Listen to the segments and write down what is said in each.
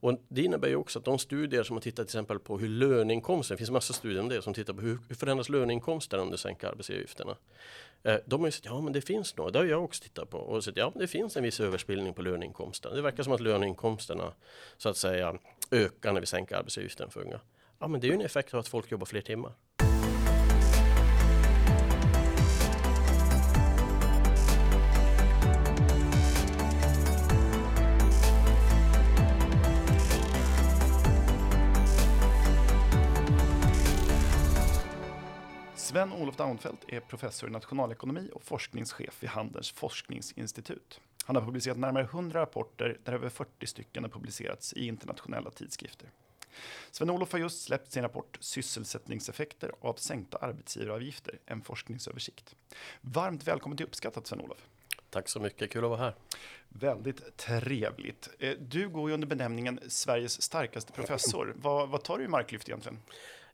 Och det innebär ju också att de studier som har tittat till exempel på hur löneinkomsten, det finns massa studier om det som tittar på hur, hur förändras löneinkomsten om du sänker arbetsgivaravgifterna. Eh, de har ju sagt, ja men det finns nog, det har jag också tittat på och sagt, ja det finns en viss överspillning på löneinkomsten. Det verkar som att löneinkomsterna så att säga ökar när vi sänker arbetsgivaravgiften för unga. Ja men det är ju en effekt av att folk jobbar fler timmar. Sven-Olof Daunfeldt är professor i nationalekonomi och forskningschef vid Handelns forskningsinstitut. Han har publicerat närmare 100 rapporter där över 40 stycken har publicerats i internationella tidskrifter. Sven-Olof har just släppt sin rapport Sysselsättningseffekter av sänkta arbetsgivaravgifter, en forskningsöversikt. Varmt välkommen till Uppskattat Sven-Olof. Tack så mycket, kul att vara här. Väldigt trevligt. Eh, du går ju under benämningen Sveriges starkaste professor. Vad, vad tar du i marklyft egentligen?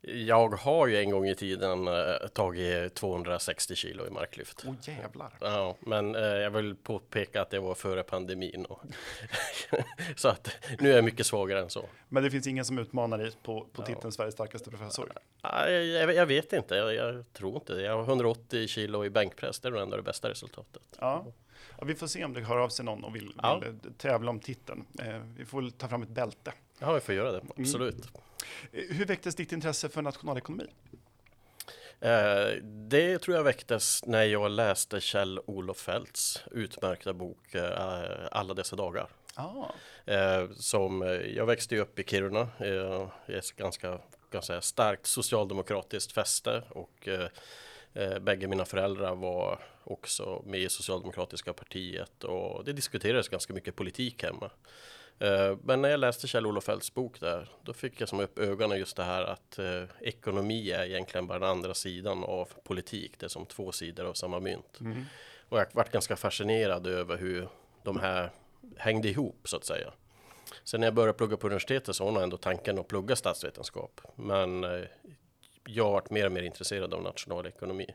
Jag har ju en gång i tiden eh, tagit 260 kilo i marklyft. Åh oh, jävlar. Ja, men eh, jag vill påpeka att det var före pandemin. Och så att nu är jag mycket svagare än så. Men det finns ingen som utmanar dig på, på titeln ja. Sveriges starkaste professor? Ja, jag, jag, vet inte, jag, jag, tror inte det. Jag har 180 kilo i bänkpress, det är nog ändå det bästa resultatet. Ja. ja. vi får se om det hör av sig någon och vill, vill tävla om titeln. Eh, vi får väl ta fram ett bälte. Ja, vi får göra det, absolut. Mm. Hur väcktes ditt intresse för nationalekonomi? Eh, det tror jag väcktes när jag läste Kjell-Olof Feldts utmärkta bok eh, Alla dessa dagar. Ah. Eh, som, jag växte upp i Kiruna, i ett ganska, ganska starkt socialdemokratiskt fäste och bägge mina föräldrar var också med i socialdemokratiska partiet och det diskuterades ganska mycket politik hemma. Eh, men när jag läste Kjell-Olof Feldts bok där, då fick jag som upp ögonen just det här att eh, ekonomi är egentligen bara den andra sidan av politik. Det är som två sidor av samma mynt. Mm. Och jag varit ganska fascinerad över hur de här hängde ihop så att säga. Sen när jag började plugga på universitetet så var nog ändå tanken att plugga statsvetenskap. Men eh, jag har varit mer och mer intresserad av nationalekonomi.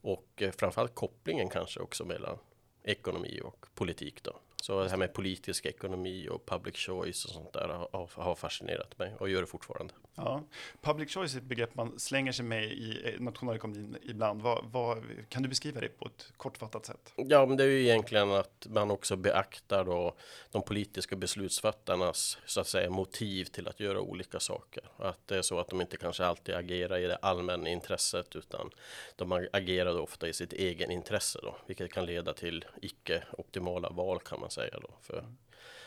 Och framförallt kopplingen kanske också mellan ekonomi och politik då. Så det här med politisk ekonomi och public choice och sånt där har, har fascinerat mig och gör det fortfarande. Ja, public choice är ett begrepp man slänger sig med i nationalekonomin ibland. Vad, vad, kan du beskriva det på ett kortfattat sätt? Ja, men det är ju egentligen att man också beaktar då de politiska beslutsfattarnas så att säga motiv till att göra olika saker. Att det är så att de inte kanske alltid agerar i det allmänna intresset utan de agerar ofta i sitt egen intresse då, vilket kan leda till icke optimala val kan man säga då för,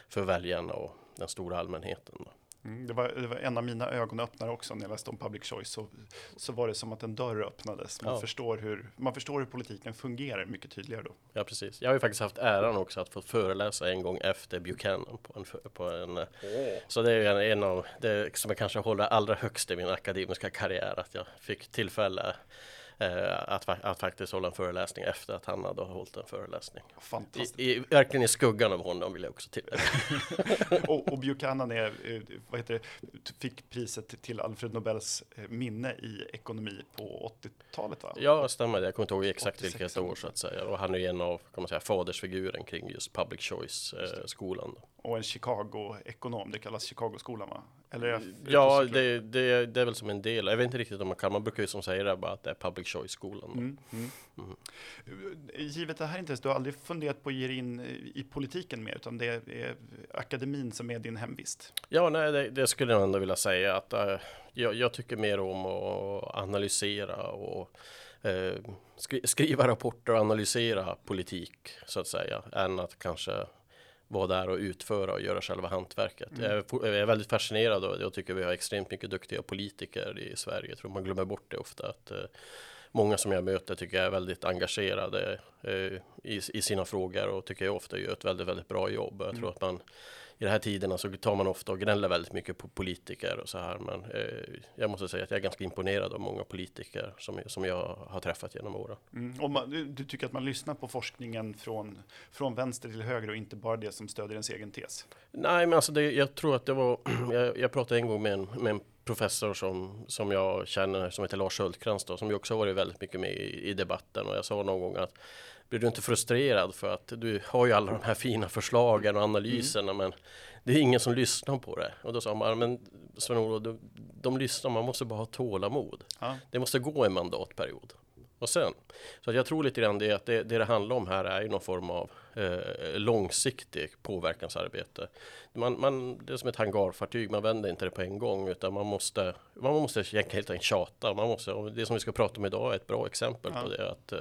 för väljarna och den stora allmänheten. Då. Mm, det, var, det, var, en av mina ögonöppnare också när jag läste om public choice. Så, så var det som att en dörr öppnades. Man, ja. förstår hur, man förstår hur politiken fungerar mycket tydligare då. Ja, precis. Jag har ju faktiskt haft äran också att få föreläsa en gång efter Buchanan på en, på en oh. Så det är en, en av det som jag kanske håller allra högst i min akademiska karriär. Att jag fick tillfälle att, att faktiskt hålla en föreläsning efter att han hade hållit en föreläsning. Fantastiskt. I, i, verkligen i skuggan av honom vill jag också tillägga. och, och Buchanan är, eh, vad heter det, fick priset till Alfred Nobels eh, minne i ekonomi på 80-talet va? Ja, stämmer. Jag kommer inte ihåg exakt vilket år så att säga. Och han är en av, kan man säga, fadersfiguren kring just public choice-skolan. Eh, och en Chicago-ekonom, det kallas Chicago-skolan va? Eller ja, det, det, det, är väl som en del. Jag vet inte riktigt om man kan. Man brukar ju som säger det bara att det är public choice-skolan. Mm, mm. Mm. Givet det här intresset, du har aldrig funderat på att ge dig in i politiken mer, utan det är akademin som är din hemvist? Ja, nej, det, det skulle jag ändå vilja säga att uh, jag, jag, tycker mer om att analysera och skri skriva rapporter och analysera politik så att säga, än att kanske vara där och utföra och göra själva hantverket. Mm. Jag, är, väldigt fascinerad och jag tycker vi har extremt mycket duktiga politiker i Sverige. Jag tror man glömmer bort det ofta att uh, många som jag möter tycker jag är väldigt engagerade uh, i, i, sina frågor och tycker jag ofta gör ett väldigt, väldigt bra jobb. Jag tror mm. att man i de här tiderna så tar man ofta och gnäller väldigt mycket på politiker och så här. Men eh, jag måste säga att jag är ganska imponerad av många politiker som, som jag har träffat genom åren. Mm. Och man, du, du, tycker att man lyssnar på forskningen från, från vänster till höger och inte bara det som stödjer ens egen tes? Nej, men alltså det, jag tror att det var, jag, jag pratade en gång med en, med en professor som, som jag känner som heter Lars Hultkrantz då, som ju också varit väldigt mycket med i, i debatten och jag sa någon gång att blir du inte frustrerad för att du har ju alla de här fina förslagen och analyserna mm. men det är ingen som lyssnar på det. Och då sa man, men Sven-Olof, de, de lyssnar, man måste bara ha tålamod. Ja. Det måste gå en mandatperiod. Och sen, så jag tror lite grann det att det, det det handlar om här är ju någon form av eh, långsiktig påverkansarbete. Man, man, det är som ett hangarfartyg, man vänder inte det på en gång utan man måste, man måste helt enkelt tjata. Man måste, det som vi ska prata om idag är ett bra exempel ja. på det. Att, eh,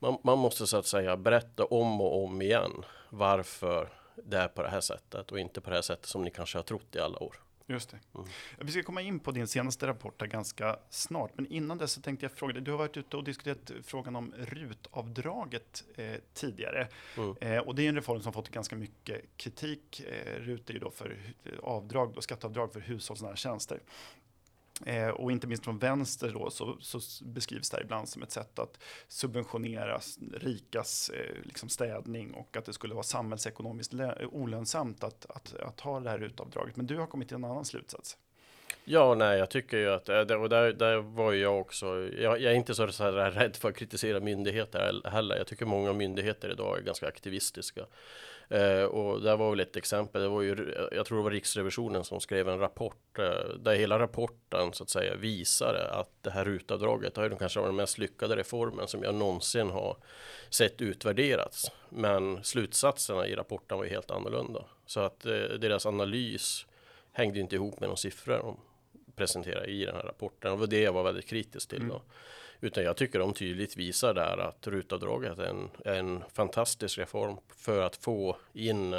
man, man måste så att säga berätta om och om igen varför det är på det här sättet och inte på det här sättet som ni kanske har trott i alla år. Just det. Mm. Vi ska komma in på din senaste rapport ganska snart, men innan dess så tänkte jag fråga dig. Du har varit ute och diskuterat frågan om rutavdraget eh, tidigare mm. eh, och det är en reform som fått ganska mycket kritik. Eh, RUT är ju då för avdrag, då, skatteavdrag för hushållsnära tjänster. Eh, och inte minst från vänster då, så, så, beskrivs det här ibland som ett sätt att subventionera rikas eh, liksom städning och att det skulle vara samhällsekonomiskt olönsamt att, att, att ha det här utavdraget. Men du har kommit till en annan slutsats. Ja, nej, jag tycker ju att, eh, och där, där var jag också, jag, jag är inte så, så här rädd för att kritisera myndigheter heller. Jag tycker många myndigheter idag är ganska aktivistiska. Eh, och det var väl ett exempel. Det var ju, jag tror det var Riksrevisionen som skrev en rapport eh, där hela rapporten så att säga visade att det här rutavdraget har ju kanske varit den mest lyckade reformen som jag någonsin har sett utvärderats. Men slutsatserna i rapporten var ju helt annorlunda så att eh, deras analys hängde inte ihop med de siffror de presenterade i den här rapporten och det var det jag var väldigt kritisk till. Då. Mm. Utan jag tycker de tydligt visar där att rutavdraget är en, en fantastisk reform för att få in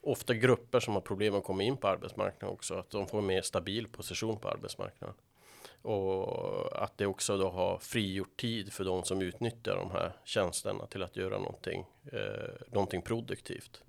ofta grupper som har problem att komma in på arbetsmarknaden också. Att de får en mer stabil position på arbetsmarknaden. Och att det också då har frigjort tid för de som utnyttjar de här tjänsterna till att göra någonting, eh, någonting produktivt.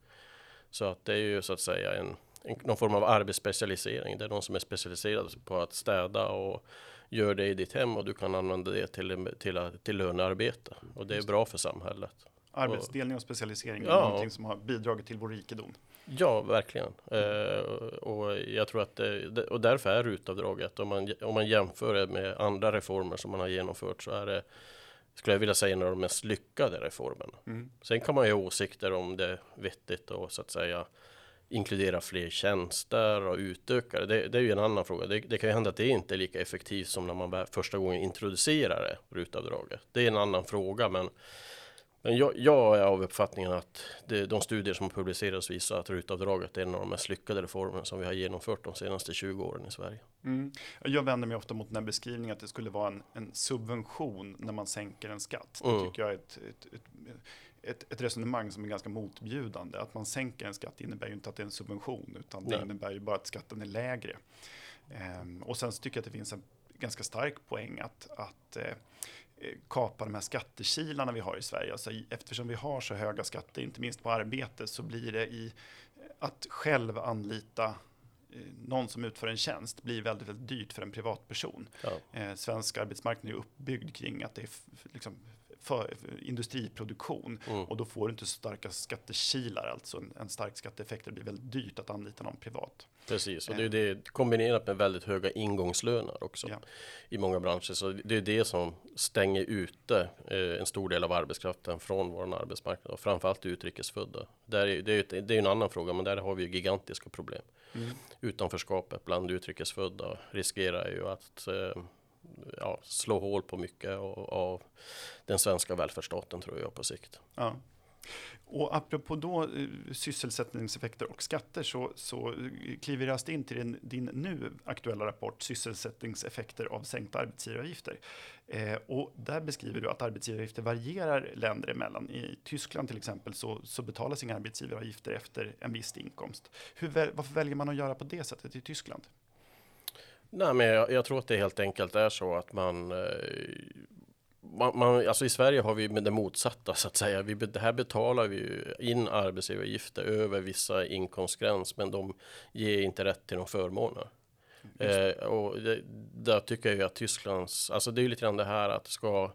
Så att det är ju så att säga en, någon form av arbetsspecialisering. Det är de som är specialiserade på att städa och gör det i ditt hem och du kan använda det till, till, till lönearbete. Och det är bra för samhället. Arbetsdelning och specialisering är ja. någonting som har bidragit till vår rikedom. Ja, verkligen. Eh, och jag tror att det, och därför är rutavdraget, om man, om man jämför det med andra reformer som man har genomfört så är det skulle jag vilja säga en av de mest lyckade reformerna. Mm. Sen kan man ju ha åsikter om det är vettigt och så att säga inkludera fler tjänster och utöka det. Det är ju en annan fråga. Det, det, kan ju hända att det inte är lika effektivt som när man första gången introducerar rutavdraget. Det är en annan fråga, men, men jag, jag är av uppfattningen att det, de studier som publicerats visar att rutavdraget är en av de mest lyckade reformerna som vi har genomfört de senaste 20 åren i Sverige. Mm. Jag vänder mig ofta mot den här beskrivningen att det skulle vara en, en subvention när man sänker en skatt. Det mm. tycker jag är ett, ett, ett ett, ett, resonemang som är ganska motbjudande. Att man sänker en skatt innebär ju inte att det är en subvention, utan det innebär ju bara att skatten är lägre. Um, och sen så tycker jag att det finns en ganska stark poäng att, att eh, kapa de här skattekilarna vi har i Sverige. Alltså, eftersom vi har så höga skatter, inte minst på arbete, så blir det i att själv anlita eh, någon som utför en tjänst blir väldigt, väldigt dyrt för en privatperson. Ja. Eh, svensk arbetsmarknad är uppbyggd kring att det är liksom för industriproduktion mm. och då får du inte så starka skattekilar, alltså en, en stark skatteeffekt. Det blir väldigt dyrt att anlita någon privat. Precis, och det är det kombinerat med väldigt höga ingångslöner också ja. i många branscher. Så det är det som stänger ute eh, en stor del av arbetskraften från vår arbetsmarknad och framförallt utrikesfödda. Där är, det, är, det är en annan fråga, men där har vi gigantiska problem. Mm. Utanförskapet bland utrikesfödda riskerar ju att eh, ja, slå hål på mycket av, den svenska välfärdsstaten tror jag på sikt. Ja. Och apropå då eh, sysselsättningseffekter och skatter så, så eh, kliver vi in till din, din, nu aktuella rapport sysselsättningseffekter av sänkta arbetsgivaravgifter. Eh, och där beskriver du att arbetsgivaravgifter varierar länder emellan. I Tyskland till exempel så, så betalas inga arbetsgivaravgifter efter en viss inkomst. Hur, varför väljer man att göra på det sättet i Tyskland? Nej, men jag, jag, tror att det helt enkelt är så att man, eh, man, man alltså i Sverige har vi med det motsatta så att säga. Vi, det här betalar vi in arbetsgivaravgifter över vissa inkomstgräns, men de ger inte rätt till någon förmåner. Eh, och det, där tycker jag att Tysklands, alltså det är ju lite grann det här att ska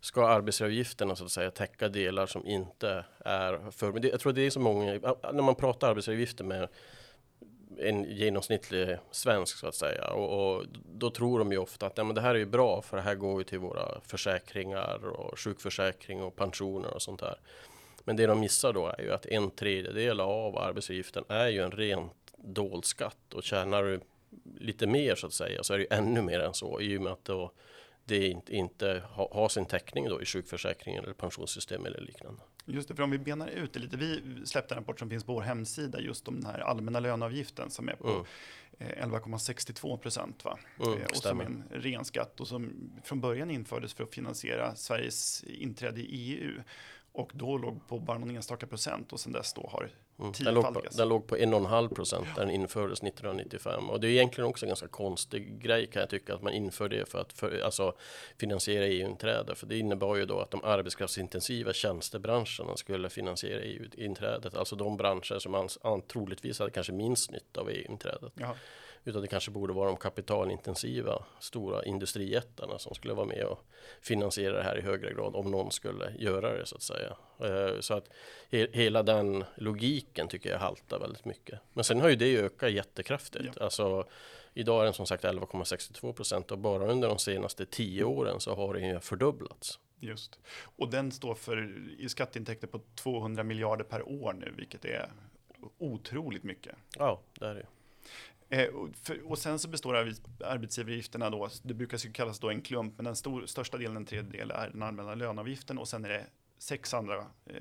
ska arbetsgivaravgifterna så att säga täcka delar som inte är för. Men det, jag tror det är så många när man pratar arbetsgivaravgifter med en genomsnittlig svensk så att säga. Och, och, då tror de ju ofta att ja, men det här är ju bra för det här går ju till våra försäkringar och sjukförsäkring och pensioner och sånt där. Men det de missar då är ju att en tredjedel av arbetsgivaravgiften är ju en rent dold skatt och tjänar du lite mer så att säga så är det ju ännu mer än så i och med att då det inte, inte har ha sin täckning då i sjukförsäkringen eller pensionssystem eller liknande. Just det, för om vi benar ut det lite. Vi släppte en rapport som finns på vår hemsida just om den här allmänna löneavgiften som är på mm. 11,62 eh, procent. Va? Mm, eh, och som är en ren skatt och som från början infördes för att finansiera Sveriges inträde i EU. Och då låg på bara någon enstaka procent och sen dess då har mm. den, låg på, den låg på 1,5 procent ja. den infördes 1995 och det är egentligen också en ganska konstig grej kan jag tycka att man inför det för att för, alltså, finansiera EU-inträde för det innebar ju då att de arbetskraftsintensiva tjänstebranscherna skulle finansiera EU-inträdet alltså de branscher som man, troligtvis hade kanske minst nytta av EU-inträdet. Utan det kanske borde vara de kapitalintensiva stora industrijättarna som skulle vara med och finansiera det här i högre grad om någon skulle göra det så att säga. Eh, så att he hela den logiken tycker jag haltar väldigt mycket. Men sen har ju det ökat jättekraftigt. Ja. Alltså, idag är den som sagt 11,62 procent och bara under de senaste tio åren så har den fördubblats. Just. Och den står för i skatteintäkter på 200 miljarder per år nu, vilket är otroligt mycket. Ja, det är det. Eh, och, för, och, sen så består arbetsgivaravgifterna då, det brukar kallas då en klump, men den stor, största delen, en tredjedel, är den allmänna löneavgiften och sen är det sex andra eh,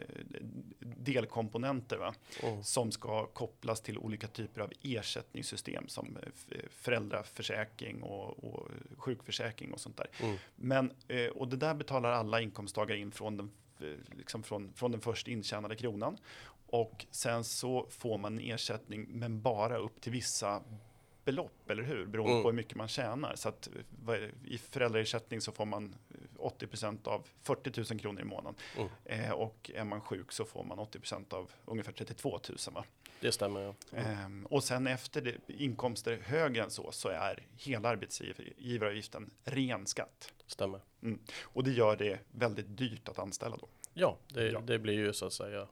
delkomponenter va? Oh. som ska kopplas till olika typer av ersättningssystem som eh, föräldraförsäkring och, och sjukförsäkring och sånt där. Mm. Men, eh, och det där betalar alla inkomsttagare in från den, liksom från, från den först intjänade kronan. Och sen så får man en ersättning, men bara upp till vissa belopp, eller hur? Beroende mm. på hur mycket man tjänar. Så att i föräldraersättning så får man 80% av 40 000 kronor i månaden. Mm. Eh, och är man sjuk så får man 80% av ungefär 32 000. Va? Det stämmer, ja. Mm. Eh, och sen efter det, inkomster högre än så, så är hela arbetsgivaravgiften ren skatt. Stämmer. Mm. Och det gör det väldigt dyrt att anställa då. Ja, det, ja. det blir ju så att säga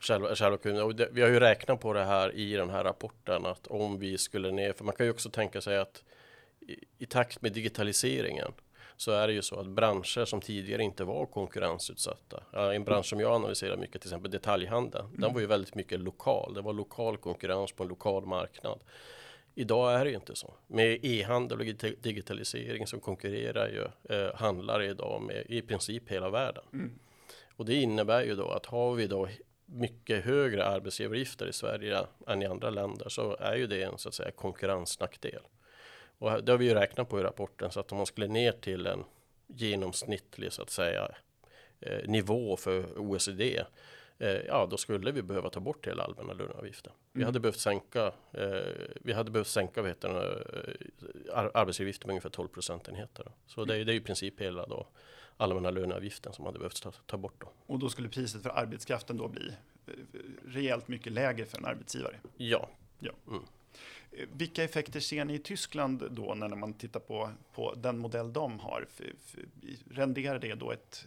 själva, själva kunden. Och det, vi har ju räknat på det här i den här rapporten att om vi skulle ner, för man kan ju också tänka sig att i, i takt med digitaliseringen så är det ju så att branscher som tidigare inte var konkurrensutsatta. En bransch som jag analyserar mycket, till exempel detaljhandeln, mm. den var ju väldigt mycket lokal. Det var lokal konkurrens på en lokal marknad. Idag är det ju inte så. Med e-handel och digitalisering så konkurrerar ju eh, handlare idag med i princip hela världen. Mm. Och det innebär ju då att har vi då mycket högre arbetsgivaravgifter i Sverige än i andra länder så är ju det en så att säga konkurrensnackdel. Och det har vi ju räknat på i rapporten så att om man skulle ner till en genomsnittlig så att säga eh, nivå för OECD eh, ja, då skulle vi behöva ta bort hela allmänna löneavgiften. Mm. Vi hade behövt sänka. Eh, vi hade behövt sänka ar arbetsgivaravgiften med ungefär 12 procentenheter. Så det, det är i princip hela då allmänna löneavgiften som hade behövt ta, ta bort. Då. Och då skulle priset för arbetskraften då bli eh, rejält mycket lägre för en arbetsgivare? Ja. ja. Mm. Eh, vilka effekter ser ni i Tyskland då när man tittar på, på den modell de har? Renderar det då ett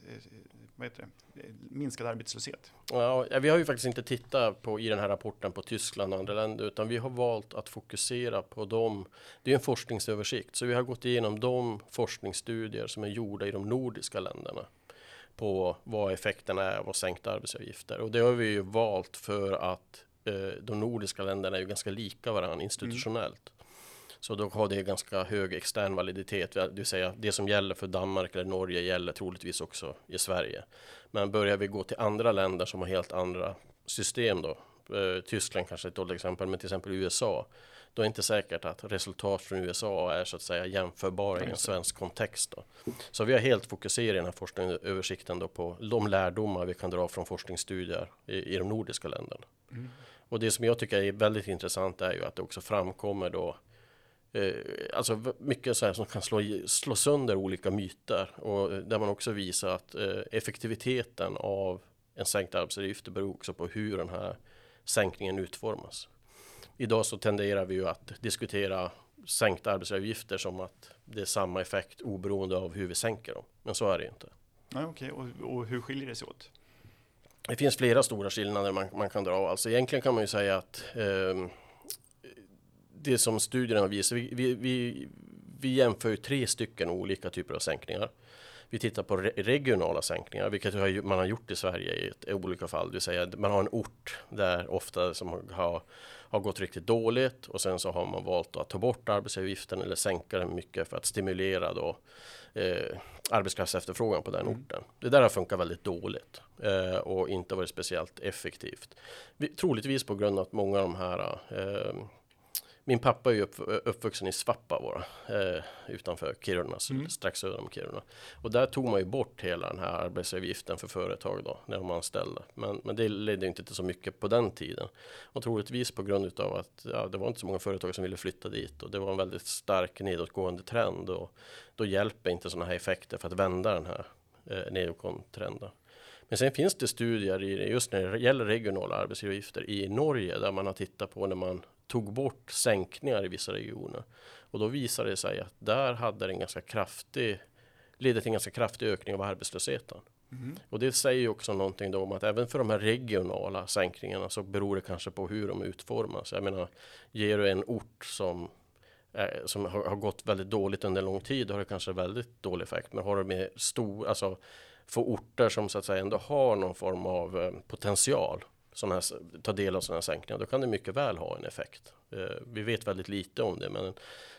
vad heter det, minskad arbetslöshet? Ja, vi har ju faktiskt inte tittat på i den här rapporten på Tyskland och andra länder utan vi har valt att fokusera på dem. Det är en forskningsöversikt så vi har gått igenom de forskningsstudier som är gjorda i de nordiska länderna på vad effekterna är av sänkta arbetsavgifter och det har vi ju valt för att eh, de nordiska länderna är ju ganska lika varandra institutionellt. Mm. Så då har det ganska hög extern validitet, det vill säga det som gäller för Danmark eller Norge gäller troligtvis också i Sverige. Men börjar vi gå till andra länder som har helt andra system då, eh, Tyskland kanske ett dåligt exempel, men till exempel USA, då är det inte säkert att resultat från USA är så att säga jämförbara i en svensk kontext. Då. Så vi har helt fokuserat i den här forskningsöversikten då på de lärdomar vi kan dra från forskningsstudier i, i de nordiska länderna. Mm. Och det som jag tycker är väldigt intressant är ju att det också framkommer då alltså mycket så här som kan slå, slå sönder olika myter och där man också visar att eh, effektiviteten av en sänkt arbetsgivaravgift beror också på hur den här sänkningen utformas. Idag så tenderar vi ju att diskutera sänkta arbetsgivaravgifter som att det är samma effekt oberoende av hur vi sänker dem. Men så är det inte. Okej, okay. och, och hur skiljer det sig åt? Det finns flera stora skillnader man, man kan dra. Alltså egentligen kan man ju säga att eh, det som studierna visar, vi, vi, vi, vi jämför ju tre stycken olika typer av sänkningar. Vi tittar på re regionala sänkningar, vilket man har gjort i Sverige i, ett, olika fall. Det vill säga man har en ort där ofta som har, har gått riktigt dåligt och sen så har man valt att ta bort arbetsgivaravgiften eller sänka den mycket för att stimulera då eh, arbetskraftsefterfrågan på den mm. orten. Det där har funkat väldigt dåligt eh, och inte varit speciellt effektivt. Vi, troligtvis på grund av att många av de här eh, min pappa är ju upp, uppvuxen i Svappavaara eh, utanför Kiruna, mm. strax söder om Kiruna. Och där tog man ju bort hela den här arbetsavgiften för företag då, när de anställde. Men, men det ledde inte till så mycket på den tiden. Och troligtvis på grund utav att ja, det var inte så många företag som ville flytta dit och det var en väldigt stark nedåtgående trend. Och då hjälper inte sådana här effekter för att vända den här eh, nedåtgående trenden. Men sen finns det studier i, just när det gäller regionala arbetsgivaravgifter i Norge där man har tittat på när man tog bort sänkningar i vissa regioner. Och då visade det sig att där hade det en ganska kraftig, ledde till en ganska kraftig ökning av arbetslösheten. Mm. Och det säger ju också någonting då om att även för de här regionala sänkningarna så beror det kanske på hur de utformas. Jag menar, ger du en ort som eh, som har, gått väldigt dåligt under lång tid, har det kanske väldigt dålig effekt. Men har du med stor, alltså för orter som så att säga ändå har någon form av eh, potential som här, ta del av sådana här sänkningar, då kan det mycket väl ha en effekt. Eh, vi vet väldigt lite om det, men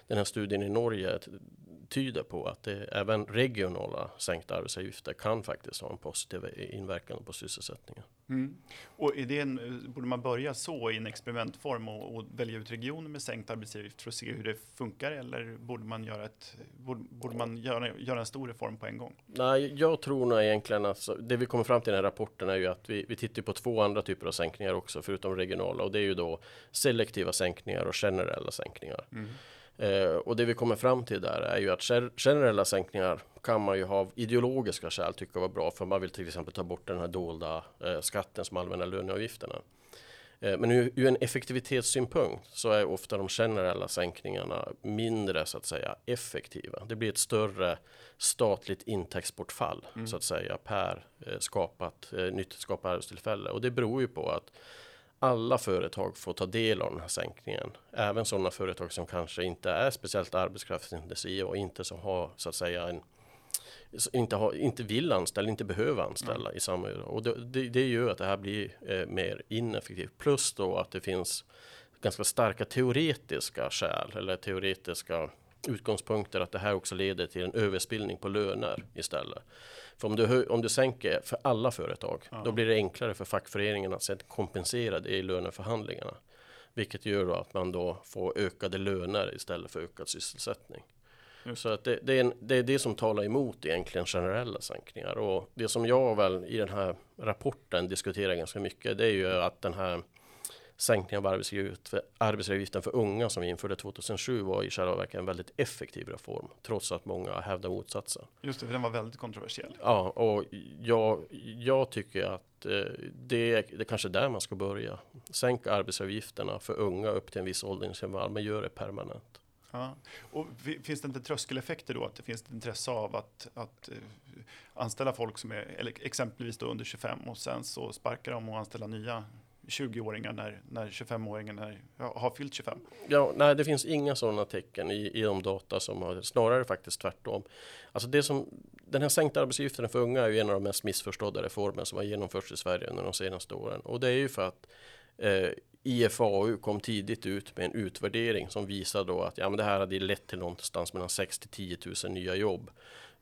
den här studien i Norge tyder på att det, även regionala sänkta arbetsavgifter kan faktiskt ha en positiv inverkan på sysselsättningen. Mm. Och är det en, borde man börja så i en experimentform och, och, välja ut regioner med sänkt arbetsgivaravgift för att se hur det funkar eller borde man göra, ett, borde, borde man göra, göra en stor reform på en gång? Nej, jag tror nog egentligen att det vi kommer fram till i den här rapporten är ju att vi, vi tittar på två andra typer av sänkningar också förutom regionala och det är ju då selektiva sänkningar och generella sänkningar. Mm. Eh, och det vi kommer fram till där är ju att generella sänkningar kan man ju ha ideologiska skäl tycka var bra för man vill till exempel ta bort den här dolda eh, skatten som allmänna löneavgifterna. Eh, men ur, ur en effektivitetssynpunkt så är ofta de generella sänkningarna mindre så att säga effektiva. Det blir ett större statligt intäktsbortfall mm. så att säga per eh, skapat eh, nytt skapat arbetstillfälle och det beror ju på att alla företag får ta del av den här sänkningen. Även sådana företag som kanske inte är speciellt arbetskraftsintensiva och inte som har så att säga en inte, har, inte vill anställa, inte behöver anställa mm. i samma och det, det, det gör att det här blir eh, mer ineffektivt. Plus då att det finns ganska starka teoretiska skäl eller teoretiska utgångspunkter att det här också leder till en överspillning på löner istället. För om du, om du sänker för alla företag, ja. då blir det enklare för fackföreningen att sedan kompensera det i löneförhandlingarna. Vilket gör då att man då får ökade löner istället för ökad sysselsättning. Mm. Så att det, det, är en, det, är det som talar emot egentligen generella sänkningar. Och det som jag väl i den här rapporten diskuterar ganska mycket, det är ju att den här sänkningen av arbetsgivaravgiften för unga som vi införde 2007 var i själva verket en väldigt effektiv reform, trots att många hävdar motsatsen. Just det, för den var väldigt kontroversiell. Ja, och jag, jag tycker att eh, det, det är kanske där man ska börja. Sänka arbetsavgifterna för unga upp till en viss åldersintervall, men gör det permanent. Ja. Och finns det inte tröskeleffekter då? Att det finns ett intresse av att, att uh, anställa folk som är eller exempelvis då under 25 och sen så sparkar de och anställa nya 20-åringar när, när 25-åringen har fyllt 25? Ja, nej, det finns inga sådana tecken i, i de data som har, snarare faktiskt tvärtom. Alltså det som, den här sänkta arbetsgivaravgiften för unga är ju en av de mest missförstådda reformer som har genomförts i Sverige under de senaste åren. Och det är ju för att eh, IFAU kom tidigt ut med en utvärdering som visar då att ja, men det här hade lett till någonstans mellan 6 till 10 000 nya jobb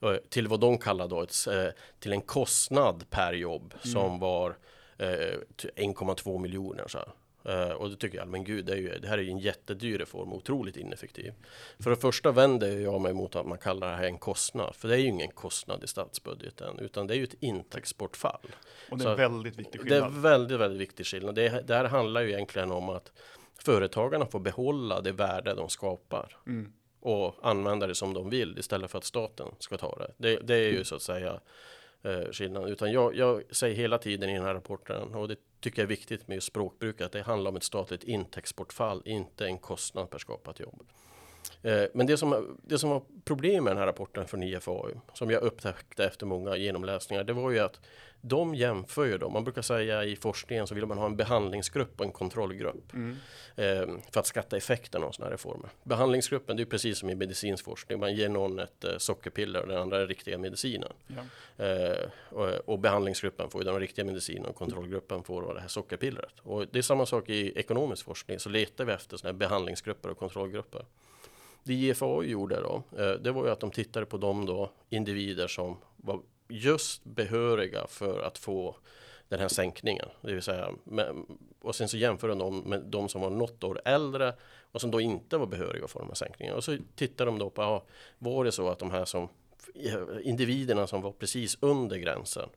eh, till vad de kallar då ett, eh, till en kostnad per jobb mm. som var 1,2 eh, miljoner. Så här. Uh, och det tycker jag, men gud, det, är ju, det här är ju en jättedyr reform, otroligt ineffektiv. För det första vänder jag mig mot att man kallar det här en kostnad, för det är ju ingen kostnad i statsbudgeten, utan det är ju ett intäktsbortfall. Och det är en väldigt viktig skillnad. Det är väldigt, väldigt viktig skillnad. Det, det här handlar ju egentligen om att företagarna får behålla det värde de skapar. Mm. och använda det som de vill istället för att staten ska ta det. Det, det är ju så att säga eh, skillnad. Utan jag, jag, säger hela tiden i den här rapporten och det tycker jag är viktigt med språkbruket, att det handlar om ett statligt intäktsbortfall, inte en kostnad per skapat jobb. Eh, men det som, det som var problem med den här rapporten från IFAU, som jag upptäckte efter många genomläsningar, det var ju att de jämför ju då, man brukar säga i forskningen så vill man ha en behandlingsgrupp och en kontrollgrupp mm. eh, för att skatta effekten av sådana här reformer. Behandlingsgruppen, det är precis som i medicinsk forskning, man ger någon ett eh, sockerpiller och den andra är riktiga medicinen. Ja. Och, och, behandlingsgruppen får ju den riktiga medicinen och kontrollgruppen får det här sockerpillret. Och det är samma sak i ekonomisk forskning, så letar vi efter sådana här behandlingsgrupper och kontrollgrupper. Det IFAU gjorde då, eh, det var ju att de tittade på de då individer som var just behöriga för att få den här sänkningen. Det vill säga, med, och sen så jämförde de med de som var något år äldre och som då inte var behöriga för de här sänkningarna. Och så tittar de då på, ja, var det så att de här som eh, individerna som var precis under gränsen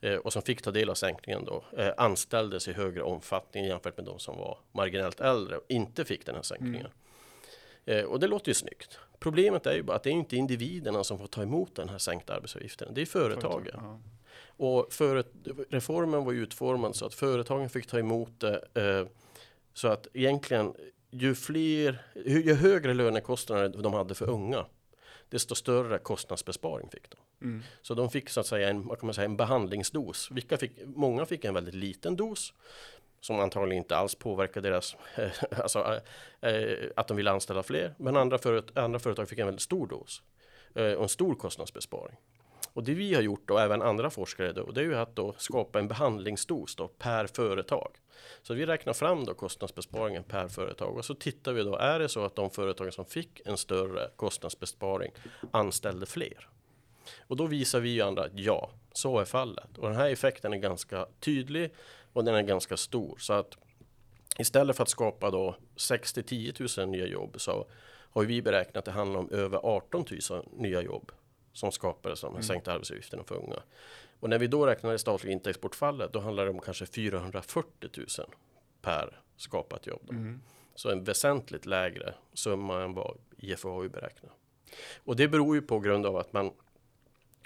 eh, och som fick ta del av sänkningen då eh, anställdes i högre omfattning jämfört med de som var marginellt äldre och inte fick den här sänkningen. Mm. Eh, och det låter ju snyggt. Problemet är ju bara att det är inte individerna som får ta emot den här sänkta arbetsavgiften. Det är företagen. Ja. Och för, reformen var ju utformad så att företagen fick ta emot det eh, så att egentligen ju fler, ju högre lönekostnader de hade för unga, desto större kostnadsbesparing fick de. Mm. Så de fick så att säga en, vad kan man säga, en behandlingsdos. Vilka fick, många fick en väldigt liten dos, som antagligen inte alls påverkar deras, alltså eh, eh, att de vill anställa fler. Men andra, föret andra företag fick en väldigt stor dos eh, och en stor kostnadsbesparing. Och det vi har gjort och även andra forskare då, det är ju att då skapa en behandlingsdos då per företag. Så vi räknar fram då kostnadsbesparingen per företag och så tittar vi då, är det så att de företag som fick en större kostnadsbesparing anställde fler? Och då visar vi ju andra att ja, så är fallet. Och den här effekten är ganska tydlig och den är ganska stor. Så att istället för att skapa då 6 till 10 000 nya jobb så har vi beräknat att det handlar om över 18 000 nya jobb som skapades av de mm. sänkta arbetsgivaravgifterna för unga. Och när vi då räknar det statliga intäktsbortfallet då handlar det om kanske 440 000 per skapat jobb. Mm. Så en väsentligt lägre summa än vad IFAU beräknar. Och det beror ju på grund av att man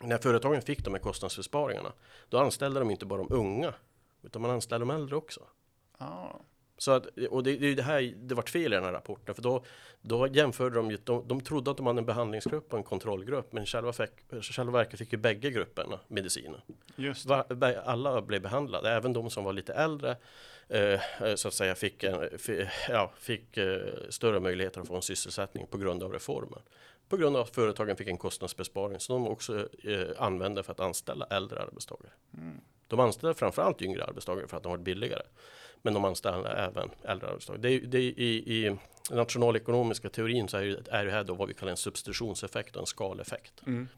när företagen fick de här kostnadsbesparingarna då anställde de inte bara de unga utan man anställer de äldre också. Ah. Så att, och det, det, det här det vart fel i den här rapporten för då, då jämförde de ju, de, de trodde att de hade en behandlingsgrupp och en kontrollgrupp men själva, fick, själva verket fick ju bägge grupperna medicinen. Just Va, alla blev behandlade, även de som var lite äldre eh, så att säga fick, en, fick, ja, fick eh, större möjligheter att få en sysselsättning på grund av reformen. På grund av att företagen fick en kostnadsbesparing som de också eh, använde för att anställa äldre arbetstagare. Mm. De anställde framförallt yngre arbetstagare för att de var billigare. Men de anställde även äldre arbetstagare. Det, det, i, I nationalekonomiska teorin så är det, är det här då vad vi kallar en substitutionseffekt och en skaleffekt. Mm.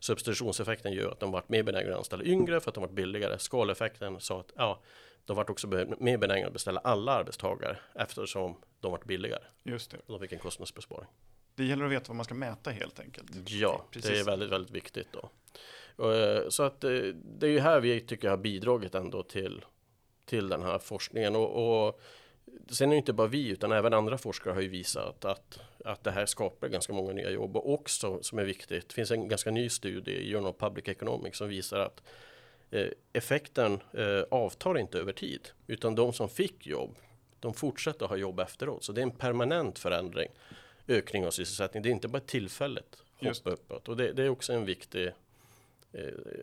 Substitutionseffekten gör att de varit mer benägna att anställa yngre för att de varit billigare. Skaleffekten sa att ja, de varit också mer benägna att beställa alla arbetstagare eftersom de varit billigare. Just det. De fick en kostnadsbesparing. Det gäller att veta vad man ska mäta helt enkelt. Ja, Precis. det är väldigt, väldigt viktigt då. Eh, så att eh, det är ju här vi tycker har bidragit ändå till, till den här forskningen. Och, och sen är det inte bara vi utan även andra forskare har ju visat att, att det här skapar ganska många nya jobb. Och också som är viktigt, det finns en ganska ny studie i Journal of Public Economics som visar att eh, effekten avtar inte över tid. Utan de som fick jobb, de fortsätter ha jobb efteråt. Så det är en permanent förändring, ökning av sysselsättning. Det är inte bara tillfälligt hopp uppåt. Och det, det är också en viktig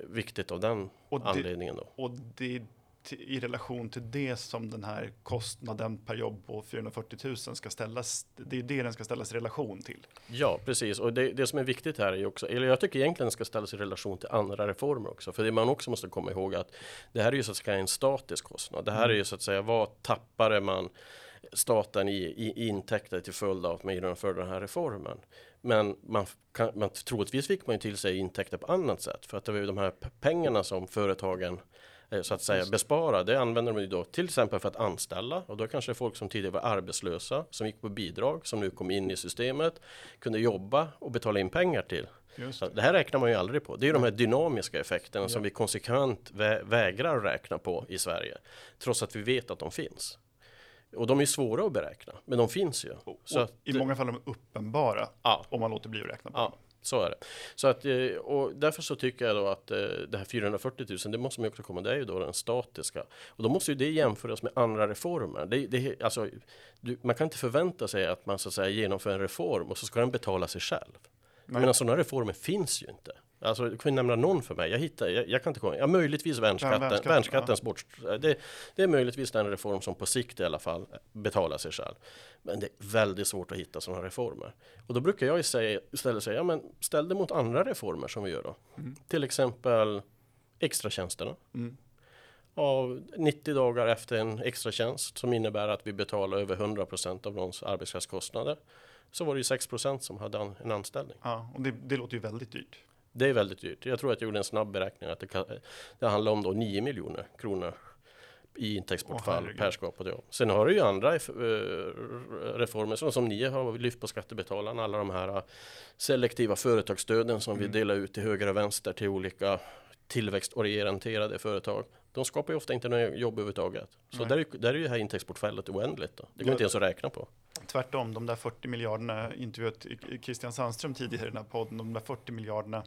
viktigt av den och anledningen. Då. Och det är i relation till det som den här kostnaden per jobb på 440 000 ska ställas. Det är det den ska ställas i relation till. Ja, precis. Och det, det som är viktigt här är också, eller jag tycker egentligen den ska ställas i relation till andra reformer också. För det man också måste komma ihåg att det här är ju så att säga en statisk kostnad. Det här mm. är ju så att säga vad tappade man staten i, i intäkter till följd av att man genomförde den här reformen. Men man, kan, man, troligtvis fick man ju till sig intäkter på annat sätt för att det var ju de här pengarna som företagen eh, så att säga besparar. Det använder de ju då till exempel för att anställa och då kanske folk som tidigare var arbetslösa som gick på bidrag som nu kom in i systemet kunde jobba och betala in pengar till. Det. det. här räknar man ju aldrig på. Det är de här dynamiska effekterna ja. som vi konsekvent vä vägrar räkna på i Sverige. Trots att vi vet att de finns. Och de är svåra att beräkna, men de finns ju. Och, så att, I många fall är de uppenbara ja. om man låter bli att räkna på ja. Så är det. Så att, eh, och därför så tycker jag då att eh, det här 440 000, det måste man också komma, det är ju då den statiska. Och då måste ju det jämföras med andra reformer. Det, det, alltså, du, man kan inte förvänta sig att man så att säga genomför en reform och så ska den betala sig själv. Nej. Men sådana reformer finns ju inte. Alltså, du kan nämna någon för mig. Jag hittar, jag, jag kan inte komma. Ja, möjligtvis värnskatten. Ja, värnskatten värnskattens bort. Det, det, är möjligtvis den reform som på sikt i alla fall betalar sig själv. Men det är väldigt svårt att hitta sådana reformer. Och då brukar jag istället säga, ja, men ställ det mot andra reformer som vi gör då. Mm. Till exempel extratjänsterna. Mm. Av 90 dagar efter en extratjänst som innebär att vi betalar över 100% av någons arbetskraftskostnader så var det ju 6% som hade en anställning. Ja, och det, det låter ju väldigt dyrt. Det är väldigt dyrt. Jag tror att jag gjorde en snabb beräkning att det, kan, det handlar om då 9 miljoner kronor i intäktsbortfall oh, per skapat jobb. Sen har du ju andra eh, reformer som, som ni har lyft på skattebetalarna, alla de här selektiva företagsstöden som mm. vi delar ut till höger och vänster till olika tillväxtorienterade företag. De skapar ju ofta inte några jobb överhuvudtaget. Så där är, där är ju det här intäktsbortfallet oändligt. Då. Det går ja, inte ens att räkna på. Tvärtom, de där 40 miljarderna, intervjuat Christian Sandström tidigare i den här podden, de där 40 miljarderna,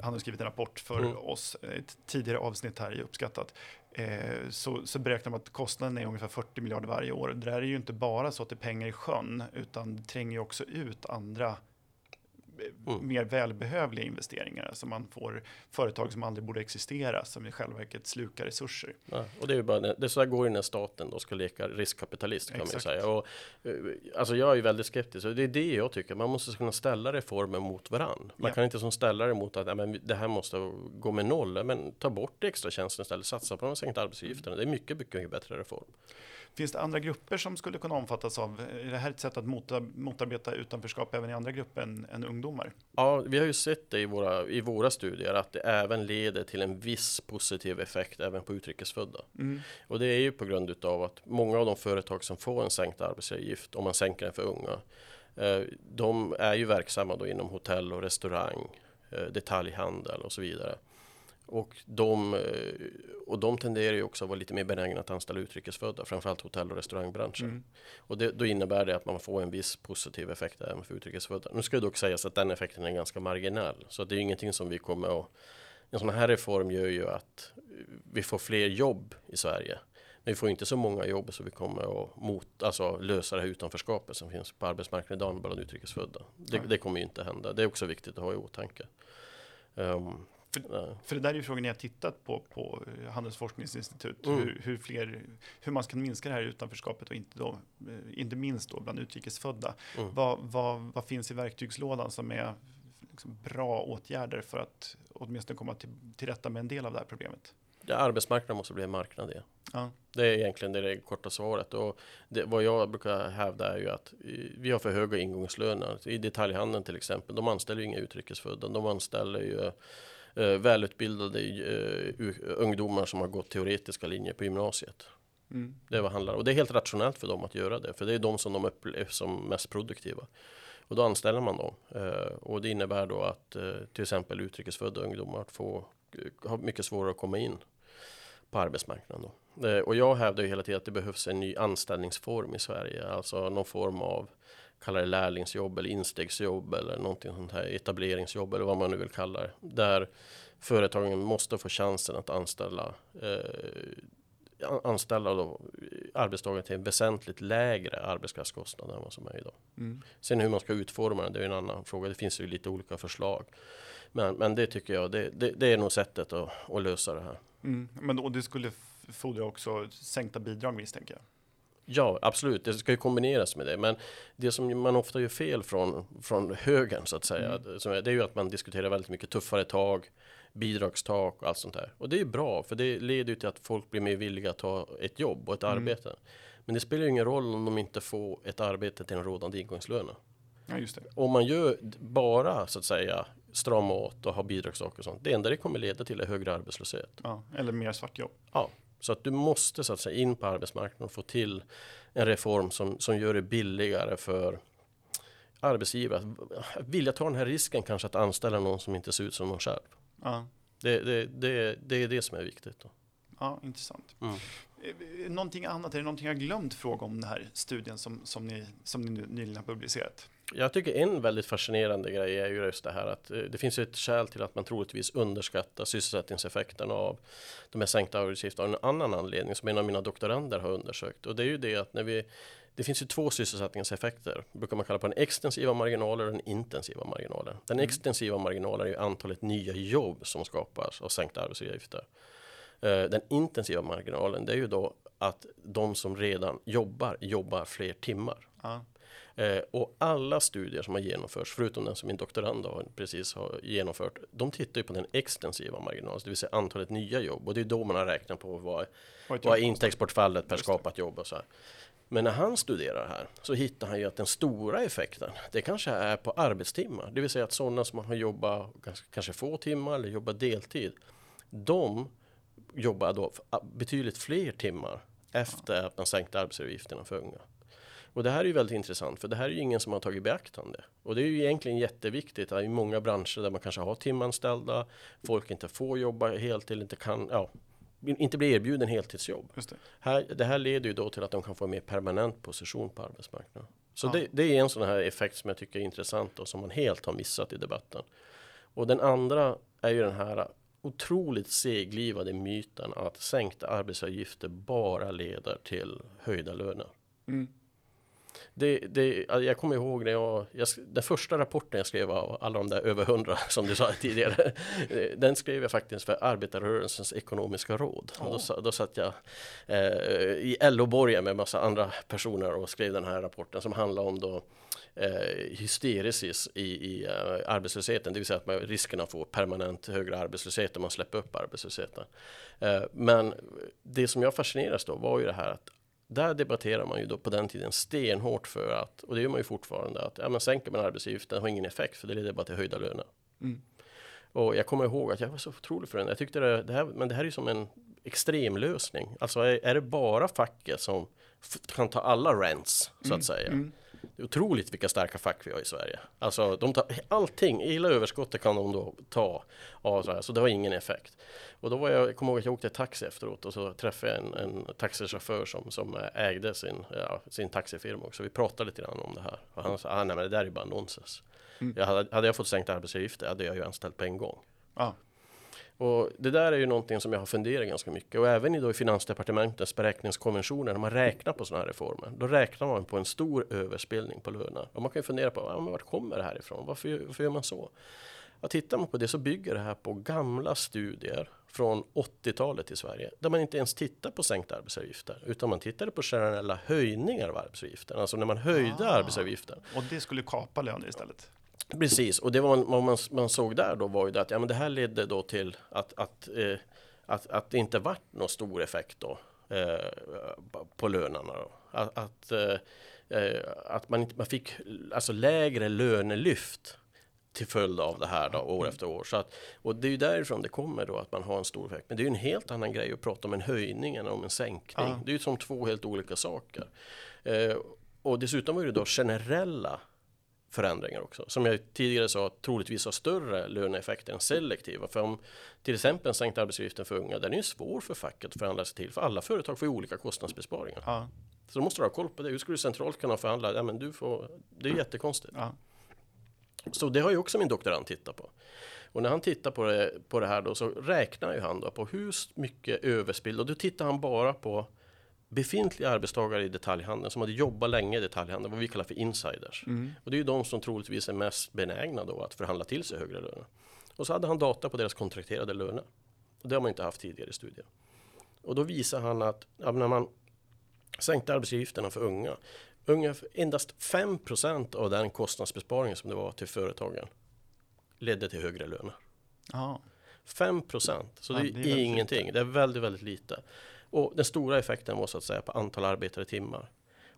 han har skrivit en rapport för mm. oss, ett tidigare avsnitt här i Uppskattat, eh, så, så beräknar man att kostnaden är ungefär 40 miljarder varje år. Det där är ju inte bara så att det är pengar i sjön, utan det tränger ju också ut andra mm. mer välbehövliga investeringar. Alltså man får företag som aldrig borde existera, som i själva verket slukar resurser. Ja, och det är ju bara, det är så här går när staten då ska leka riskkapitalist kan Exakt. man säga. Och, eh, alltså jag är väldigt skeptisk och det är det jag tycker. Man måste kunna ställa reformer mot varann. Man ja. kan inte som ställa det mot att ja, men det här måste gå med noll. Men ta bort extra tjänsten istället, satsa på de sänkta arbetsgivarna. Det är mycket, mycket, mycket bättre reform. Finns det andra grupper som skulle kunna omfattas av, är det här ett sätt att motarbeta utanförskap även i andra grupper än, än ungdomar? Ja, vi har ju sett det i våra, i våra studier att det även leder till en viss positiv effekt även på utrikesfödda. Mm. Och det är ju på grund av att många av de företag som får en sänkt arbetsgivaravgift, om man sänker den för unga, eh, de är ju verksamma då inom hotell och restaurang, eh, detaljhandel och så vidare. Och de, eh, och de tenderar ju också att vara lite mer benägna att anställa utrikesfödda, framförallt hotell och restaurangbranschen. Mm. Och det, då innebär det att man får en viss positiv effekt även för utrikesfödda. Nu ska det dock sägas att den effekten är ganska marginell, så det är ingenting som vi kommer att... En sån här reform gör ju att vi får fler jobb i Sverige. Men vi får inte så många jobb så vi kommer att mot, alltså lösa det här utanförskapet som finns på arbetsmarknaden idag bland utrikesfödda. Det, det, kommer ju inte hända. Det är också viktigt att ha i åtanke. Um, för, för, det där är ju frågan har tittat på på Handelsforskningsinstitut. Mm. Hur, hur, fler, hur man ska minska det här utanförskapet och inte, då, eh, inte minst då bland utrikesfödda. Mm. Vad, vad, vad, finns i verktygslådan som är liksom bra åtgärder för att åtminstone komma till, till rätta med en del av det här problemet? Ja, arbetsmarknaden måste bli en marknad igen. Ja. Det är egentligen det, det korta svaret. Och det, vad jag brukar hävda är ju att vi har för höga ingångslöner. I detaljhandeln till exempel, de anställer ju inga utrikesfödda. De anställer ju eh, välutbildade eh, ungdomar som har gått teoretiska linjer på gymnasiet. Mm. Det är vad handlar och det är helt rationellt för dem att göra det, för det är de som de upplever som mest produktiva. Och då anställer man dem eh, och det innebär då att eh, till exempel utrikesfödda ungdomar får, eh, har mycket svårare att komma in på arbetsmarknaden. Då. Eh, och jag hävdar ju hela tiden att det behövs en ny anställningsform i Sverige, alltså någon form av kalla det lärlingsjobb eller instegsjobb eller någonting sånt här etableringsjobb eller vad man nu vill kalla det. Där företagen måste få chansen att anställa eh, anställa då arbetstagare till en väsentligt lägre arbetskraftskostnad än vad som är idag. Mm. Sen hur man ska utforma det, det är en annan fråga. Det finns ju lite olika förslag. Men, men det tycker jag, det, det, det är nog sättet att, att lösa det här. Mm. Men då, det skulle fordra också sänkta bidrag misstänker jag? Ja, absolut. Det ska ju kombineras med det. Men det som man ofta gör fel från, från högern så att säga. Mm. Det är ju att man diskuterar väldigt mycket tuffare tag, bidragstak och allt sånt där. Och det är bra, för det leder ju till att folk blir mer villiga att ta ett jobb och ett mm. arbete. Men det spelar ju ingen roll om de inte får ett arbete till den rådande ingångslönen. Ja, just det. Om man gör bara så att säga strama åt och ha bidragstak och sånt. Det enda det kommer leda till är högre arbetslöshet. Ja, eller mer svartjobb. Ja, så att du måste så att säga in på arbetsmarknaden och få till en reform som, som gör det billigare för arbetsgivare att vilja ta den här risken kanske att anställa någon som inte ser ut som någon själv. Ja. Det, det, det, det är det som är viktigt. Då. Ja, intressant. Mm. Eh, någonting annat, är det någonting jag glömt fråga om den här studien som, som, ni, som ni nyligen har publicerat? Jag tycker en väldigt fascinerande grej är ju just det här att eh, det finns ett skäl till att man troligtvis underskattar sysselsättningseffekten av de här sänkta arbetsgivaravgifterna. En annan anledning som en av mina doktorander har undersökt och det är ju det att när vi det finns ju två sysselsättningseffekter, brukar man kalla på den extensiva marginalen och den intensiva marginalen. Den mm. extensiva marginalen är ju antalet nya jobb som skapas av sänkta arbetsgivaravgifter. Eh, den intensiva marginalen, det är ju då att de som redan jobbar, jobbar fler timmar. Ja. Eh, och alla studier som har genomförts, förutom den som min doktorand har precis har genomfört, de tittar ju på den extensiva marginalen, det vill säga antalet nya jobb. Och det är då man har räknat på vad, vad är intäktsbortfallet per skapat jobb och så här. Men när han studerar här så hittar han ju att den stora effekten, det kanske är på arbetstimmar. Det vill säga att sådana som har jobbat kanske få timmar eller jobbar deltid, de jobbar då betydligt fler timmar efter att man sänkte arbetsgivaravgifterna för unga. Och det här är ju väldigt intressant för det här är ju ingen som har tagit beaktande. Och det är ju egentligen jätteviktigt i många branscher där man kanske har timanställda, folk inte får jobba heltid, inte kan, ja, inte blir erbjuden heltidsjobb. Det. Här, det här leder ju då till att de kan få en mer permanent position på arbetsmarknaden. Så ja. det, det, är en sån här effekt som jag tycker är intressant och som man helt har missat i debatten. Och den andra är ju den här otroligt seglivade myten att sänkta arbetsavgifter bara leder till höjda löner. Mm. Det, det, jag kommer ihåg när jag, jag, den första rapporten jag skrev av alla de där över hundra som du sa tidigare. den skrev jag faktiskt för arbetarrörelsens ekonomiska råd. Oh. Då, då satt jag eh, i LO-borgen med massa andra personer och skrev den här rapporten som handlar om då eh, hysteresis i, i uh, arbetslösheten, det vill säga att man risken att få permanent högre arbetslöshet om man släpper upp arbetslösheten. Eh, men det som jag fascineras då var ju det här att där debatterar man ju då på den tiden stenhårt för att, och det gör man ju fortfarande, att ja, men sänker man arbetsgivaravgiften har ingen effekt för det leder bara till höjda löner. Mm. Och jag kommer ihåg att jag var så otrolig för den. Jag tyckte det, det här, men det här är ju som en extrem lösning. Alltså är, är det bara facket som kan ta alla rents så att mm. säga. Mm. Det är otroligt vilka starka fack vi har i Sverige. Alltså de tar allting, hela överskottet kan de då ta. Och så, här, så det har ingen effekt. Och då var jag, jag kommer ihåg att jag åkte taxi efteråt och så träffade jag en, en taxichaufför som, som ägde sin, ja, sin taxifirma också. Vi pratade lite grann om det här. Och han sa, ah, nej men det där är bara nonsens. Mm. Jag hade, hade jag fått sänkt arbetsgivaravgifter hade jag ju anställt på en gång. Ah. Och det där är ju någonting som jag har funderat ganska mycket och även i, då i Finansdepartementets beräkningskonventioner när man räknar på sådana här reformer. Då räknar man på en stor överspelning på löner och man kan ju fundera på ja, men vart kommer det här ifrån? Varför, varför gör man så? Ja, tittar man på det så bygger det här på gamla studier från 80-talet i Sverige där man inte ens tittar på sänkta arbetsavgifter utan man tittade på generella höjningar av arbetsavgiften, alltså när man höjde ah, arbetsavgiften. Och det skulle kapa löner istället? Precis, och det var, vad man, man såg där då var ju det att ja, men det här ledde då till att, att, eh, att, att det inte vart någon stor effekt då eh, på lönerna. Då. Att, att, eh, eh, att man, inte, man fick alltså lägre lönelyft till följd av det här då, år efter år. Så att, och det är ju därifrån det kommer då att man har en stor effekt. Men det är ju en helt annan grej att prata om en höjning än om en sänkning. Ja. Det är ju som två helt olika saker. Eh, och dessutom var det då generella förändringar också. Som jag tidigare sa, troligtvis har större löneeffekter än selektiva. För om till exempel sänkt arbetsgivaravgiften för unga, den är ju svår för facket att förhandla sig till. För alla företag får ju olika kostnadsbesparingar. Ja. Så då måste du ha koll på det. Hur ska du centralt kunna förhandla? Ja, men du får, det är jättekonstigt. Ja. Så det har ju också min doktorand tittat på. Och när han tittar på det, på det här då så räknar ju han då på hur mycket överspill och då tittar han bara på befintliga arbetstagare i detaljhandeln som hade jobbat länge i detaljhandeln, vad vi kallar för insiders. Mm. Och det är ju de som troligtvis är mest benägna då att förhandla till sig högre löner. Och så hade han data på deras kontrakterade löner. Och det har man inte haft tidigare i studier. Och då visar han att ja, när man sänkte arbetsgivarna för unga, ungefär endast 5% av den kostnadsbesparingen som det var till företagen ledde till högre löner. Ah. 5 så ja, det är, det är ingenting. Lite. Det är väldigt, väldigt lite. Och den stora effekten var så att säga på antal arbetade timmar.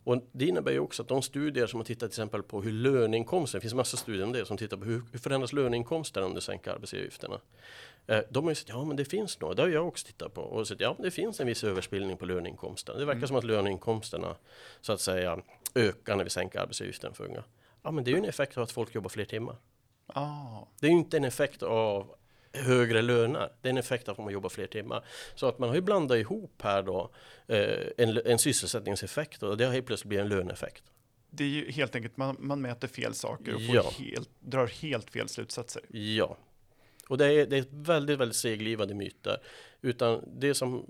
Och det innebär ju också att de studier som har tittat till exempel på hur löneinkomsten, det finns massa studier om det som tittar på hur, hur förändras löneinkomsten om du sänker arbetsgivaravgifterna. Eh, de har ju sagt, ja men det finns nog, det har jag också tittat på och sett, ja det finns en viss överspillning på löneinkomsten. Det verkar mm. som att löneinkomsterna så att säga ökar när vi sänker arbetsgivaravgiften för unga. Ja men det är ju en effekt av att folk jobbar fler timmar. Oh. Det är ju inte en effekt av högre löner. Det är en effekt av att man jobbar fler timmar. Så att man har ju blandat ihop här då eh, en, en sysselsättningseffekt och det har helt plötsligt blivit en löneeffekt. Det är ju helt enkelt man, man mäter fel saker och får ja. helt, drar helt fel slutsatser. Ja. Och det är, det är väldigt, väldigt seglivade myter. Utan det som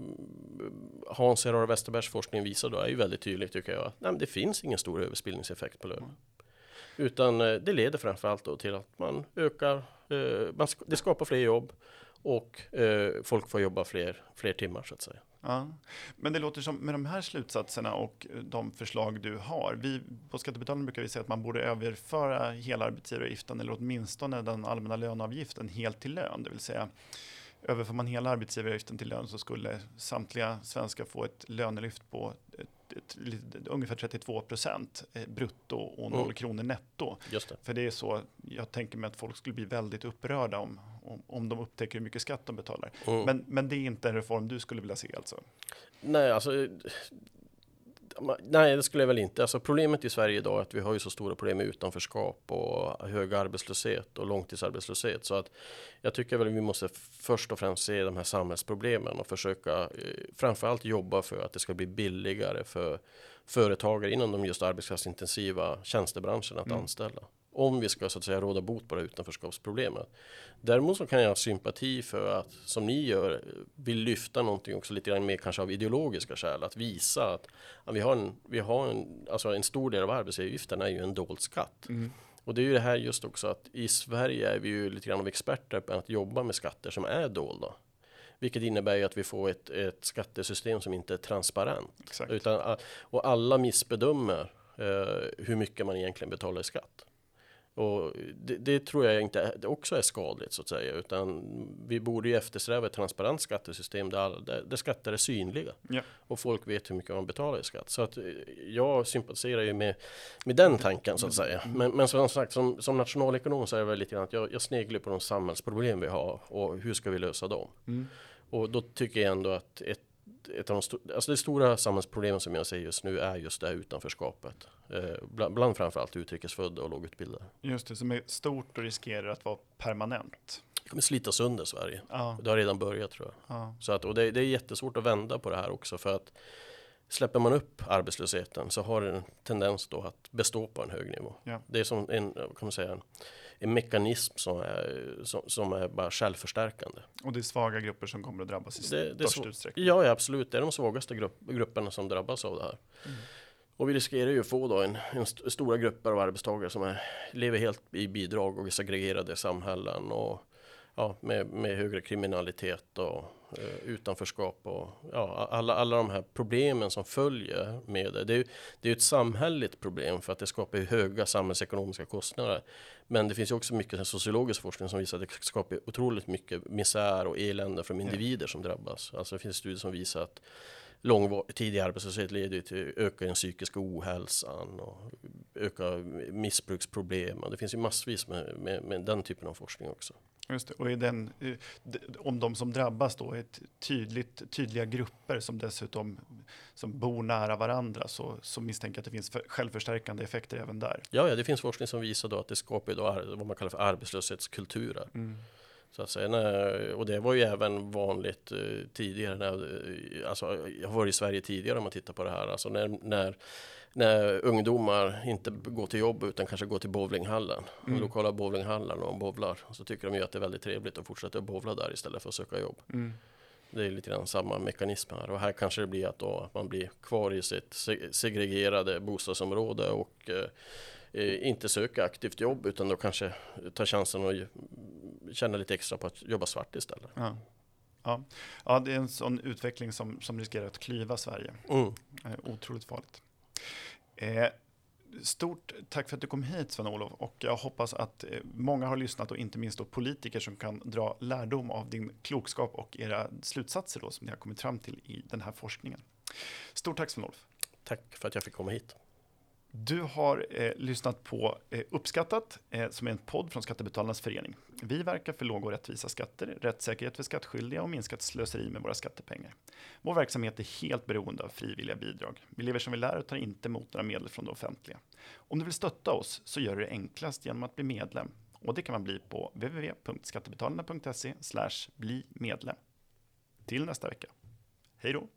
Hans Herrar Westerbergs forskning visar då är ju väldigt tydligt tycker jag. Nej, det finns ingen stor överspillningseffekt på lön. Mm. Utan eh, det leder framförallt då till att man ökar, eh, man, det skapar fler jobb och eh, folk får jobba fler, fler timmar så att säga. Ja. Men det låter som med de här slutsatserna och de förslag du har. Vi på Skattebetalarna brukar vi säga att man borde överföra hela arbetsgivaravgiften eller åtminstone den allmänna löneavgiften helt till lön, det vill säga överför man hela arbetsgivaravgiften till lön så skulle samtliga svenskar få ett lönelyft på eh, ungefär 32 procent eh, brutto och 0 mm. kronor netto. Just det. För det är så, jag tänker mig att folk skulle bli väldigt upprörda om, om, om de upptäcker hur mycket skatt de betalar. Mm. Men, men det är inte en reform du skulle vilja se alltså? Nej, alltså Nej, det skulle jag väl inte. Alltså problemet i Sverige idag är att vi har ju så stora problem med utanförskap och hög arbetslöshet och långtidsarbetslöshet. Så att jag tycker väl att vi måste först och främst se de här samhällsproblemen och försöka eh, framförallt jobba för att det ska bli billigare för företagare inom de just arbetskraftsintensiva tjänstebranscherna att mm. anställa om vi ska så att säga råda bot på det utanförskapsproblemet. Däremot så kan jag ha sympati för att som ni gör vill lyfta någonting också lite grann mer kanske av ideologiska skäl att visa att, att vi har en, vi har en, alltså en stor del av arbetsgivaravgiften är ju en dold skatt. Mm. Och det är ju det här just också att i Sverige är vi ju lite grann av experter på att jobba med skatter som är dolda. Vilket innebär ju att vi får ett, ett skattesystem som inte är transparent. Exakt. Utan, och alla missbedömer eh, hur mycket man egentligen betalar i skatt. Och det, det, tror jag inte också är skadligt så att säga, utan vi borde ju eftersträva ett transparent skattesystem där, där, där skatter är synliga ja. och folk vet hur mycket man betalar i skatt. Så att eh, jag sympatiserar ju med, med den tanken så att säga. Mm. Men, men som sagt, som, som nationalekonom så är det väl lite grann att jag, jag sneglar på de samhällsproblem vi har och hur ska vi lösa dem? Mm. Och då tycker jag ändå att ett ett av de alltså det stora samhällsproblemen som jag ser just nu är just det här utanförskapet. Eh, bland, bland framförallt utrikesfödda och lågutbildade. Just det, som är stort och riskerar att vara permanent. Det kommer slita sönder Sverige. Ja. Det har redan börjat tror jag. Ja. Så att, och det, det, är jättesvårt att vända på det här också för att släpper man upp arbetslösheten så har den en tendens då att bestå på en hög nivå. Ja. Det är som en, kan man säga, en mekanism som är, som, som, är bara självförstärkande. Och det är svaga grupper som kommer att drabbas i det, det störst utsträckning? Ja, ja, absolut. Det är de svagaste grupp, grupperna som drabbas av det här. Mm. Och vi riskerar ju att få då en, en st stora grupper av arbetstagare som är, lever helt i bidrag och segregerade samhällen och ja, med, med högre kriminalitet och eh, utanförskap och ja, alla, alla de här problemen som följer med det. Det är, det är ett samhälleligt problem för att det skapar höga samhällsekonomiska kostnader. Men det finns ju också mycket sociologisk forskning som visar att det skapar otroligt mycket misär och elände för de individer som drabbas. Alltså det finns studier som visar att långtidig arbetslöshet leder till ökad den psykiska ohälsan och ökar missbruksproblem. Det finns ju massvis med, med, med den typen av forskning också. Just det. Och i den, om de som drabbas då är tydligt, tydliga grupper som dessutom som bor nära varandra så, så misstänker jag att det finns självförstärkande effekter även där. Ja, ja, det finns forskning som visar då att det skapar då vad man kallar för arbetslöshetskulturer. Mm. Så att säga, och det var ju även vanligt eh, tidigare, när, eh, alltså, jag har varit i Sverige tidigare om man tittar på det här, alltså när, när när ungdomar inte går till jobb utan kanske går till bowlinghallen, mm. lokala bowlinghallen och bowlar. Så tycker de ju att det är väldigt trevligt att fortsätta bowla där istället för att söka jobb. Mm. Det är lite grann samma mekanism här och här kanske det blir att, då, att man blir kvar i sitt segregerade bostadsområde och eh, eh, inte söka aktivt jobb utan då kanske ta chansen att känna lite extra på att jobba svart istället. Ja. Ja. ja, det är en sån utveckling som, som riskerar att klyva Sverige. Mm. Otroligt farligt. Eh, stort tack för att du kom hit Sven-Olof och jag hoppas att eh, många har lyssnat och inte minst då politiker som kan dra lärdom av din klokskap och era slutsatser då som ni har kommit fram till i den här forskningen. Stort tack Sven-Olof. Tack för att jag fick komma hit. Du har eh, lyssnat på eh, Uppskattat, eh, som är en podd från Skattebetalarnas förening. Vi verkar för låga och rättvisa skatter, rättssäkerhet för skattskyldiga och minskat slöseri med våra skattepengar. Vår verksamhet är helt beroende av frivilliga bidrag. Vi lever som vi lär och tar inte emot några medel från det offentliga. Om du vill stötta oss så gör du det enklast genom att bli medlem. Och det kan man bli på www.skattebetalarna.se bli medlem. Till nästa vecka. Hej då!